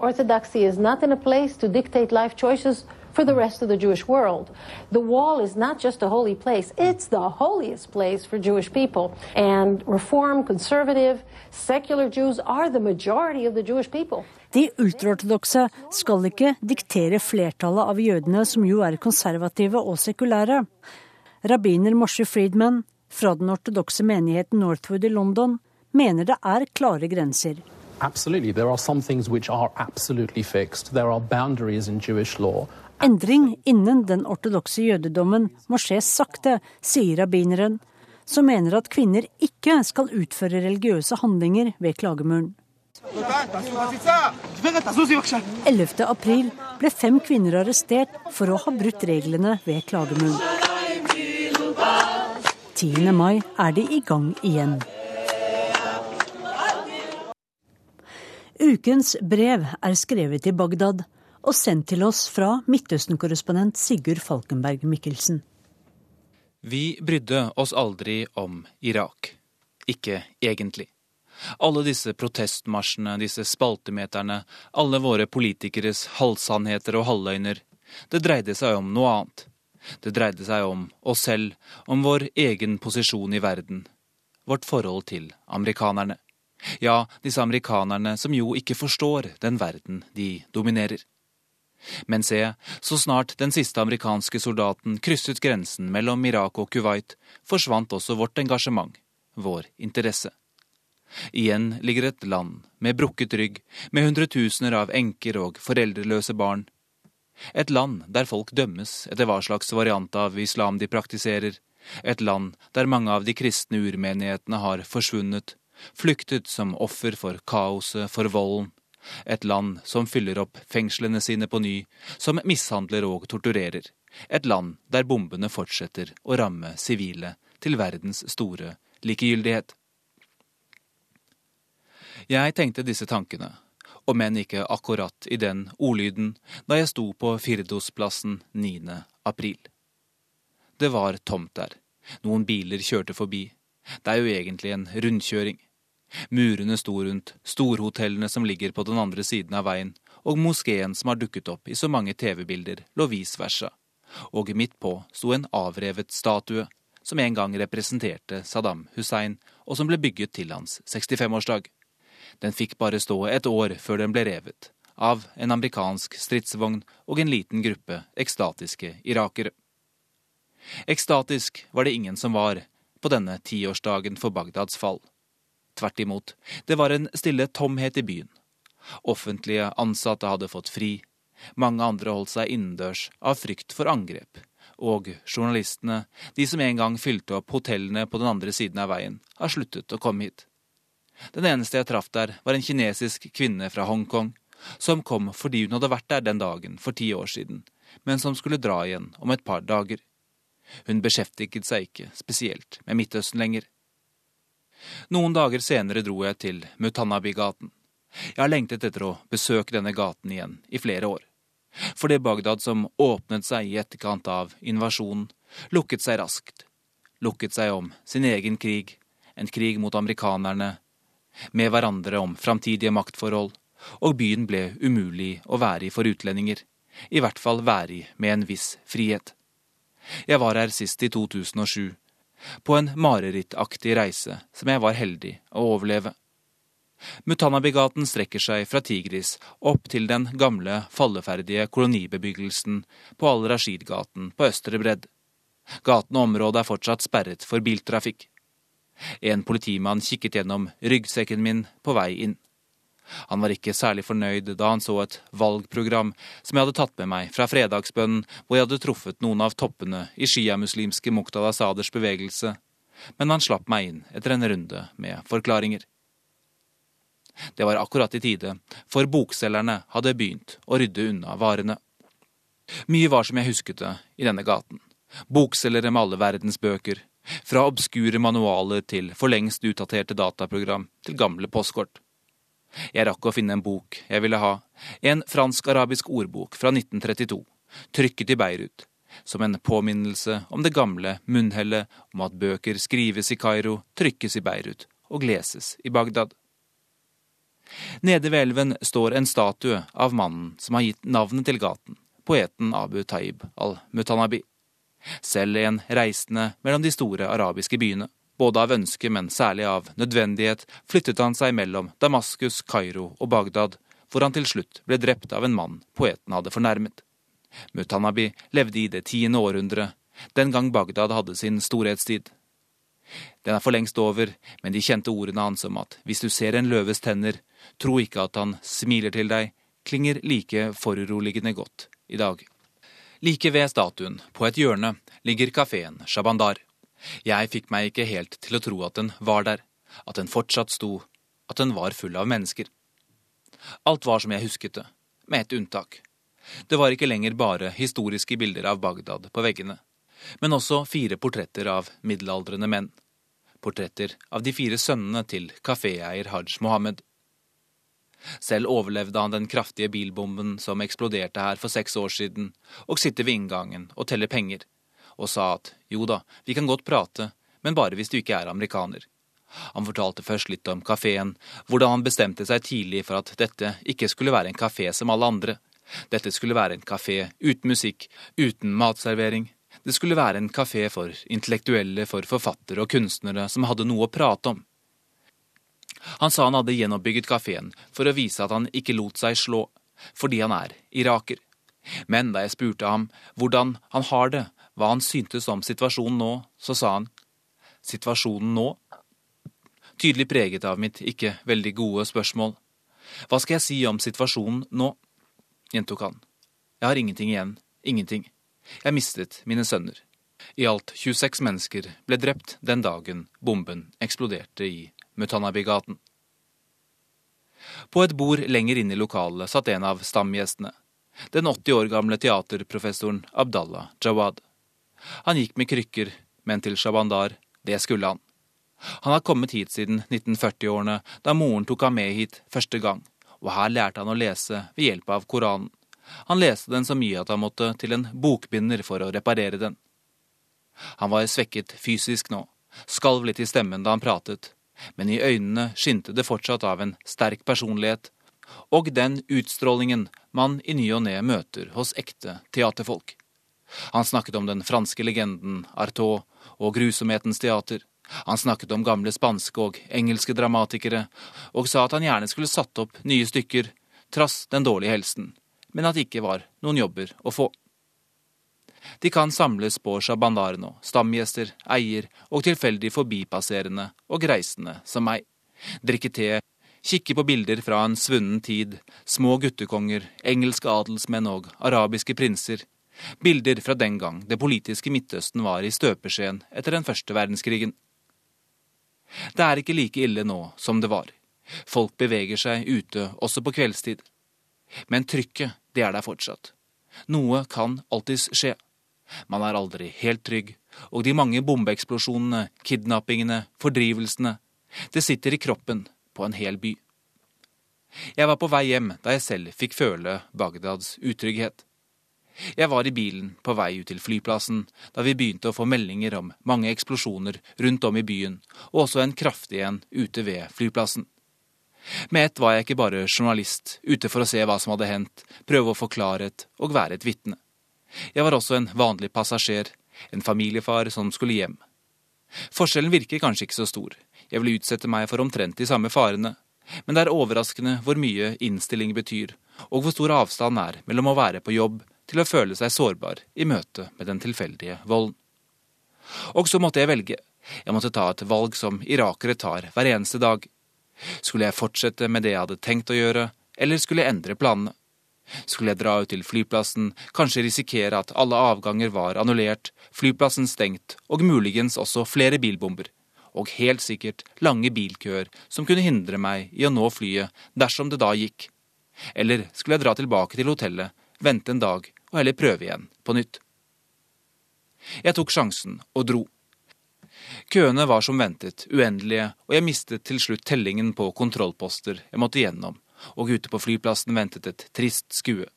A: For the rest of the Jewish world. The wall is not just a holy place, it's the holiest place for Jewish people. And Reform, conservative, secular Jews are the majority of the Jewish people. De ultraortodokse skal ikke diktere flertallet av jødene, som jo er konservative og sekulære. Rabbiner Moshe Friedman fra den ortodokse menigheten Northwood i London mener det er klare grenser.
P: Absolutely. There are some things which are absolutely fixed. There are boundaries in Jewish law.
A: Endring innen den ortodokse jødedommen må skje sakte, sier rabbineren, som mener at kvinner ikke skal utføre religiøse handlinger ved klagemuren. 11. april ble fem kvinner arrestert for å ha brutt reglene ved klagemuren. 10. mai er de i gang igjen. Ukens brev er skrevet i Bagdad og sendt til oss fra Midtøsten-korrespondent Sigurd Falkenberg Mikkelsen.
P: Vi brydde oss aldri om Irak. Ikke egentlig. Alle disse protestmarsjene, disse spaltemeterne, alle våre politikeres halvsannheter og halvløgner. Det dreide seg om noe annet. Det dreide seg om oss selv, om vår egen posisjon i verden. Vårt forhold til amerikanerne. Ja, disse amerikanerne som jo ikke forstår den verden de dominerer. Men se, så snart den siste amerikanske soldaten krysset grensen mellom Irak og Kuwait, forsvant også vårt engasjement, vår interesse. Igjen ligger et land med brukket rygg, med hundretusener av enker og foreldreløse barn. Et land der folk dømmes etter hva slags variant av islam de praktiserer. Et land der mange av de kristne urmenighetene har forsvunnet, flyktet som offer for kaoset, for volden. Et land som fyller opp fengslene sine på ny, som mishandler og torturerer. Et land der bombene fortsetter å ramme sivile til verdens store likegyldighet. Jeg tenkte disse tankene, om enn ikke akkurat i den ordlyden, da jeg sto på Firdosplassen 9. april. Det var tomt der. Noen biler kjørte forbi. Det er jo egentlig en rundkjøring. Murene sto rundt, storhotellene som ligger på den andre siden av veien, og moskeen som har dukket opp i så mange TV-bilder, lå vis versa. Og midt på sto en avrevet statue, som en gang representerte Saddam Hussein, og som ble bygget til hans 65-årsdag. Den fikk bare stå et år før den ble revet, av en amerikansk stridsvogn og en liten gruppe ekstatiske irakere. Ekstatisk var det ingen som var på denne tiårsdagen for Bagdads fall. Tvert imot, det var en stille tomhet i byen. Offentlige ansatte hadde fått fri, mange andre holdt seg innendørs av frykt for angrep, og journalistene, de som en gang fylte opp hotellene på den andre siden av veien, har sluttet å komme hit. Den eneste jeg traff der, var en kinesisk kvinne fra Hongkong, som kom fordi hun hadde vært der den dagen for ti år siden, men som skulle dra igjen om et par dager. Hun beskjeftiget seg ikke spesielt med Midtøsten lenger. Noen dager senere dro jeg til Mutanabi-gaten. Jeg har lengtet etter å besøke denne gaten igjen i flere år. For det Bagdad som åpnet seg i etterkant av invasjonen, lukket seg raskt. Lukket seg om sin egen krig, en krig mot amerikanerne, med hverandre om framtidige maktforhold, og byen ble umulig å være i for utlendinger, i hvert fall være i med en viss frihet. Jeg var her sist i 2007, på en marerittaktig reise som jeg var heldig å overleve. Mutanabigaten strekker seg fra Tigris opp til den gamle, falleferdige kolonibebyggelsen på Al-Rashid-gaten på østre bredd. Gaten og området er fortsatt sperret for biltrafikk. En politimann kikket gjennom ryggsekken min på vei inn. Han var ikke særlig fornøyd da han så et valgprogram som jeg hadde tatt med meg fra fredagsbønnen hvor jeg hadde truffet noen av toppene i sjiamuslimske Muqtada Saders bevegelse, men han slapp meg inn etter en runde med forklaringer. Det var akkurat i tide, for bokselgerne hadde begynt å rydde unna varene. Mye var som jeg husket det i denne gaten. Bokselgere med alle verdens bøker, fra obskure manualer til for lengst utdaterte dataprogram til gamle postkort. Jeg rakk å finne en bok jeg ville ha, en fransk-arabisk ordbok fra 1932, trykket i Beirut, som en påminnelse om det gamle munnhellet om at bøker skrives i Kairo, trykkes i Beirut og leses i Bagdad. Nede ved elven står en statue av mannen som har gitt navnet til gaten, poeten Abu Taib al-Mutanabi. Selv en reisende mellom de store arabiske byene. Både av ønske, men særlig av nødvendighet, flyttet han seg mellom Damaskus, Kairo og Bagdad, hvor han til slutt ble drept av en mann poeten hadde fornærmet. Mutanabi levde i det tiende århundret, den gang Bagdad hadde sin storhetstid. Den er for lengst over, men de kjente ordene hans om at hvis du ser en løves tenner, tro ikke at han smiler til deg, klinger like foruroligende godt i dag. Like ved statuen, på et hjørne, ligger kafeen Shabandar. Jeg fikk meg ikke helt til å tro at den var der, at den fortsatt sto, at den var full av mennesker. Alt var som jeg husket det, med ett unntak. Det var ikke lenger bare historiske bilder av Bagdad på veggene, men også fire portretter av middelaldrende menn. Portretter av de fire sønnene til kaféeier Hajj Mohammed. Selv overlevde han den kraftige bilbomben som eksploderte her for seks år siden, og sitter ved inngangen og teller penger, og sa at jo da, vi kan godt prate, men bare hvis du ikke er amerikaner. Han fortalte først litt om kafeen, hvordan han bestemte seg tidlig for at dette ikke skulle være en kafé som alle andre. Dette skulle være en kafé uten musikk, uten matservering. Det skulle være en kafé for intellektuelle, for forfattere og kunstnere som hadde noe å prate om. Han sa han hadde gjenoppbygget kafeen for å vise at han ikke lot seg slå, fordi han er iraker. Men da jeg spurte ham hvordan han har det, hva han syntes om situasjonen nå, så sa han situasjonen nå? Tydelig preget av mitt ikke veldig gode spørsmål. Hva skal jeg si om situasjonen nå? gjentok han. Jeg har ingenting igjen, ingenting. Jeg mistet mine sønner. I alt 26 mennesker ble drept den dagen bomben eksploderte i Mutanabi-gaten. På et bord lenger inn i lokalet satt en av stamgjestene, den 80 år gamle teaterprofessoren Abdallah Jawad. Han gikk med krykker, men til Shabandar, det skulle han. Han har kommet hit siden 1940-årene, da moren tok ham med hit første gang, og her lærte han å lese ved hjelp av Koranen. Han leste den så mye at han måtte til en bokbinder for å reparere den. Han var svekket fysisk nå, skalv litt i stemmen da han pratet, men i øynene skinte det fortsatt av en sterk personlighet, og den utstrålingen man i ny og ne møter hos ekte teaterfolk. Han snakket om den franske legenden Artaud og grusomhetens teater. Han snakket om gamle spanske og engelske dramatikere, og sa at han gjerne skulle satt opp nye stykker, trass den dårlige helsen, men at det ikke var noen jobber å få. De kan samles på Shabandarno, stamgjester, eier og tilfeldig forbipasserende og reisende som meg. Drikke te, kikke på bilder fra en svunnen tid, små guttekonger, engelske adelsmenn og arabiske prinser. Bilder fra den gang det politiske Midtøsten var i støpeskjeen etter den første verdenskrigen. Det er ikke like ille nå som det var. Folk beveger seg ute også på kveldstid. Men trykket, det er der fortsatt. Noe kan alltids skje. Man er aldri helt trygg, og de mange bombeeksplosjonene, kidnappingene, fordrivelsene, det sitter i kroppen på en hel by. Jeg var på vei hjem da jeg selv fikk føle Bagdads utrygghet. Jeg var i bilen på vei ut til flyplassen da vi begynte å få meldinger om mange eksplosjoner rundt om i byen, og også en kraftig en ute ved flyplassen. Med ett var jeg ikke bare journalist, ute for å se hva som hadde hendt, prøve å få klarhet og være et vitne. Jeg var også en vanlig passasjer, en familiefar som skulle hjem. Forskjellen virker kanskje ikke så stor, jeg vil utsette meg for omtrent de samme farene, men det er overraskende hvor mye innstilling betyr, og hvor stor avstand er mellom å være på jobb til å føle seg sårbar i møte med den tilfeldige volden. Og så måtte jeg velge. Jeg måtte ta et valg som irakere tar hver eneste dag. Skulle jeg fortsette med det jeg hadde tenkt å gjøre, eller skulle jeg endre planene? Skulle jeg dra ut til flyplassen, kanskje risikere at alle avganger var annullert, flyplassen stengt og muligens også flere bilbomber, og helt sikkert lange bilkøer som kunne hindre meg i å nå flyet dersom det da gikk. Eller skulle jeg dra tilbake til hotellet, vente en dag og heller prøve igjen på nytt? Jeg tok sjansen og dro. Køene var som ventet uendelige, og jeg mistet til slutt tellingen på kontrollposter jeg måtte gjennom og ute på flyplassen ventet et trist skue.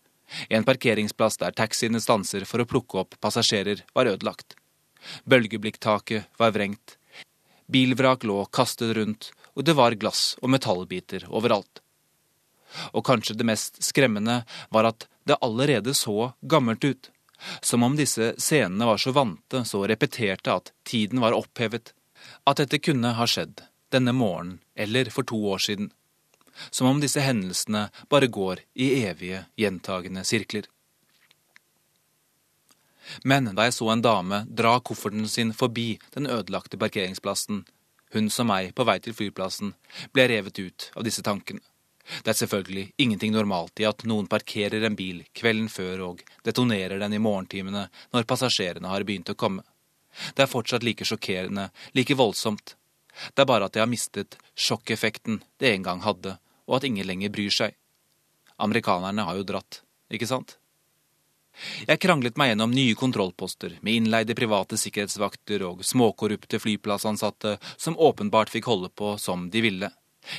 P: En parkeringsplass der taxiene stanser for å plukke opp passasjerer, var ødelagt. Bølgeblikktaket var vrengt. Bilvrak lå kastet rundt, og det var glass og metallbiter overalt. Og kanskje det mest skremmende var at det allerede så gammelt ut. Som om disse scenene var så vante, så repeterte at tiden var opphevet. At dette kunne ha skjedd denne morgenen eller for to år siden som om disse hendelsene bare går i evige, gjentagende sirkler. Men da jeg så en dame dra kofferten sin forbi den ødelagte parkeringsplassen, hun som meg på vei til flyplassen, ble revet ut av disse tankene. Det er selvfølgelig ingenting normalt i at noen parkerer en bil kvelden før og detonerer den i morgentimene når passasjerene har begynt å komme. Det er fortsatt like sjokkerende, like voldsomt. Det er bare at jeg har mistet sjokkeffekten det en gang hadde, og at ingen lenger bryr seg. Amerikanerne har jo dratt, ikke sant? Jeg kranglet meg gjennom nye kontrollposter med innleide private sikkerhetsvakter og småkorrupte flyplassansatte som åpenbart fikk holde på som de ville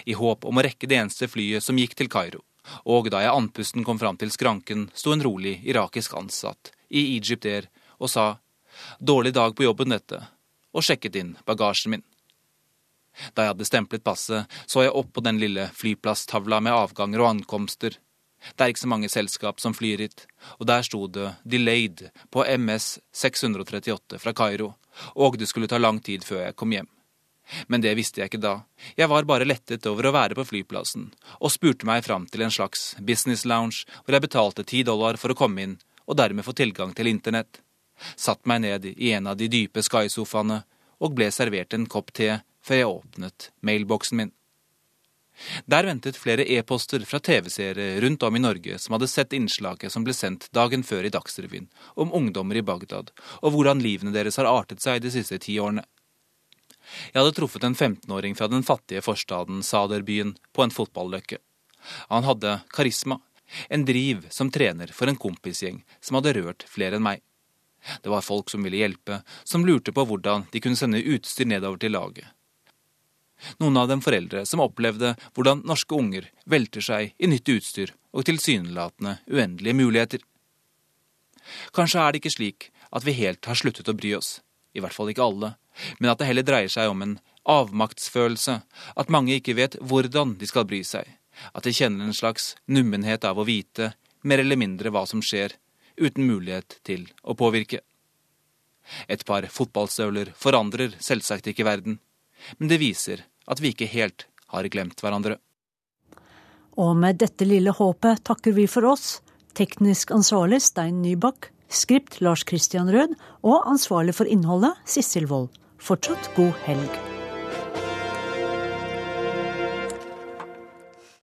P: i håp om å rekke det eneste flyet som gikk til Kairo. Og da jeg andpusten kom fram til skranken, sto en rolig irakisk ansatt i Egypt Air og sa dårlig dag på jobben dette, og sjekket inn bagasjen min. Da jeg hadde stemplet passet, så jeg opp på den lille flyplasstavla med avganger og ankomster. Det er ikke så mange selskap som flyr hit, og der sto det 'delayed' på MS 638 fra Kairo, og det skulle ta lang tid før jeg kom hjem. Men det visste jeg ikke da. Jeg var bare lettet over å være på flyplassen, og spurte meg fram til en slags business lounge hvor jeg betalte ti dollar for å komme inn, og dermed få tilgang til internett. Satt meg ned i en av de dype Sky-sofaene og ble servert en kopp te før jeg åpnet mailboksen min. Der ventet flere e-poster fra TV-seere rundt om i Norge som hadde sett innslaget som ble sendt dagen før i Dagsrevyen om ungdommer i Bagdad, og hvordan livene deres har artet seg de siste ti årene. Jeg hadde truffet en 15-åring fra den fattige forstaden Saderbyen på en fotballøkke. Han hadde karisma, en driv som trener for en kompisgjeng som hadde rørt flere enn meg. Det var folk som ville hjelpe, som lurte på hvordan de kunne sende utstyr nedover til laget. Noen av dem foreldre som opplevde hvordan norske unger velter seg i nytt utstyr og tilsynelatende uendelige muligheter. Kanskje er det ikke slik at vi helt har sluttet å bry oss, i hvert fall ikke alle, men at det heller dreier seg om en avmaktsfølelse, at mange ikke vet hvordan de skal bry seg, at de kjenner en slags nummenhet av å vite mer eller mindre hva som skjer, uten mulighet til å påvirke. Et par fotballstøvler forandrer selvsagt ikke verden, men det viser at vi ikke helt har glemt hverandre.
A: Og med dette lille håpet takker vi for oss, teknisk ansvarlig Stein Nybakk, skript Lars Christian Rød og ansvarlig for innholdet Sissel Wold. Fortsatt god helg.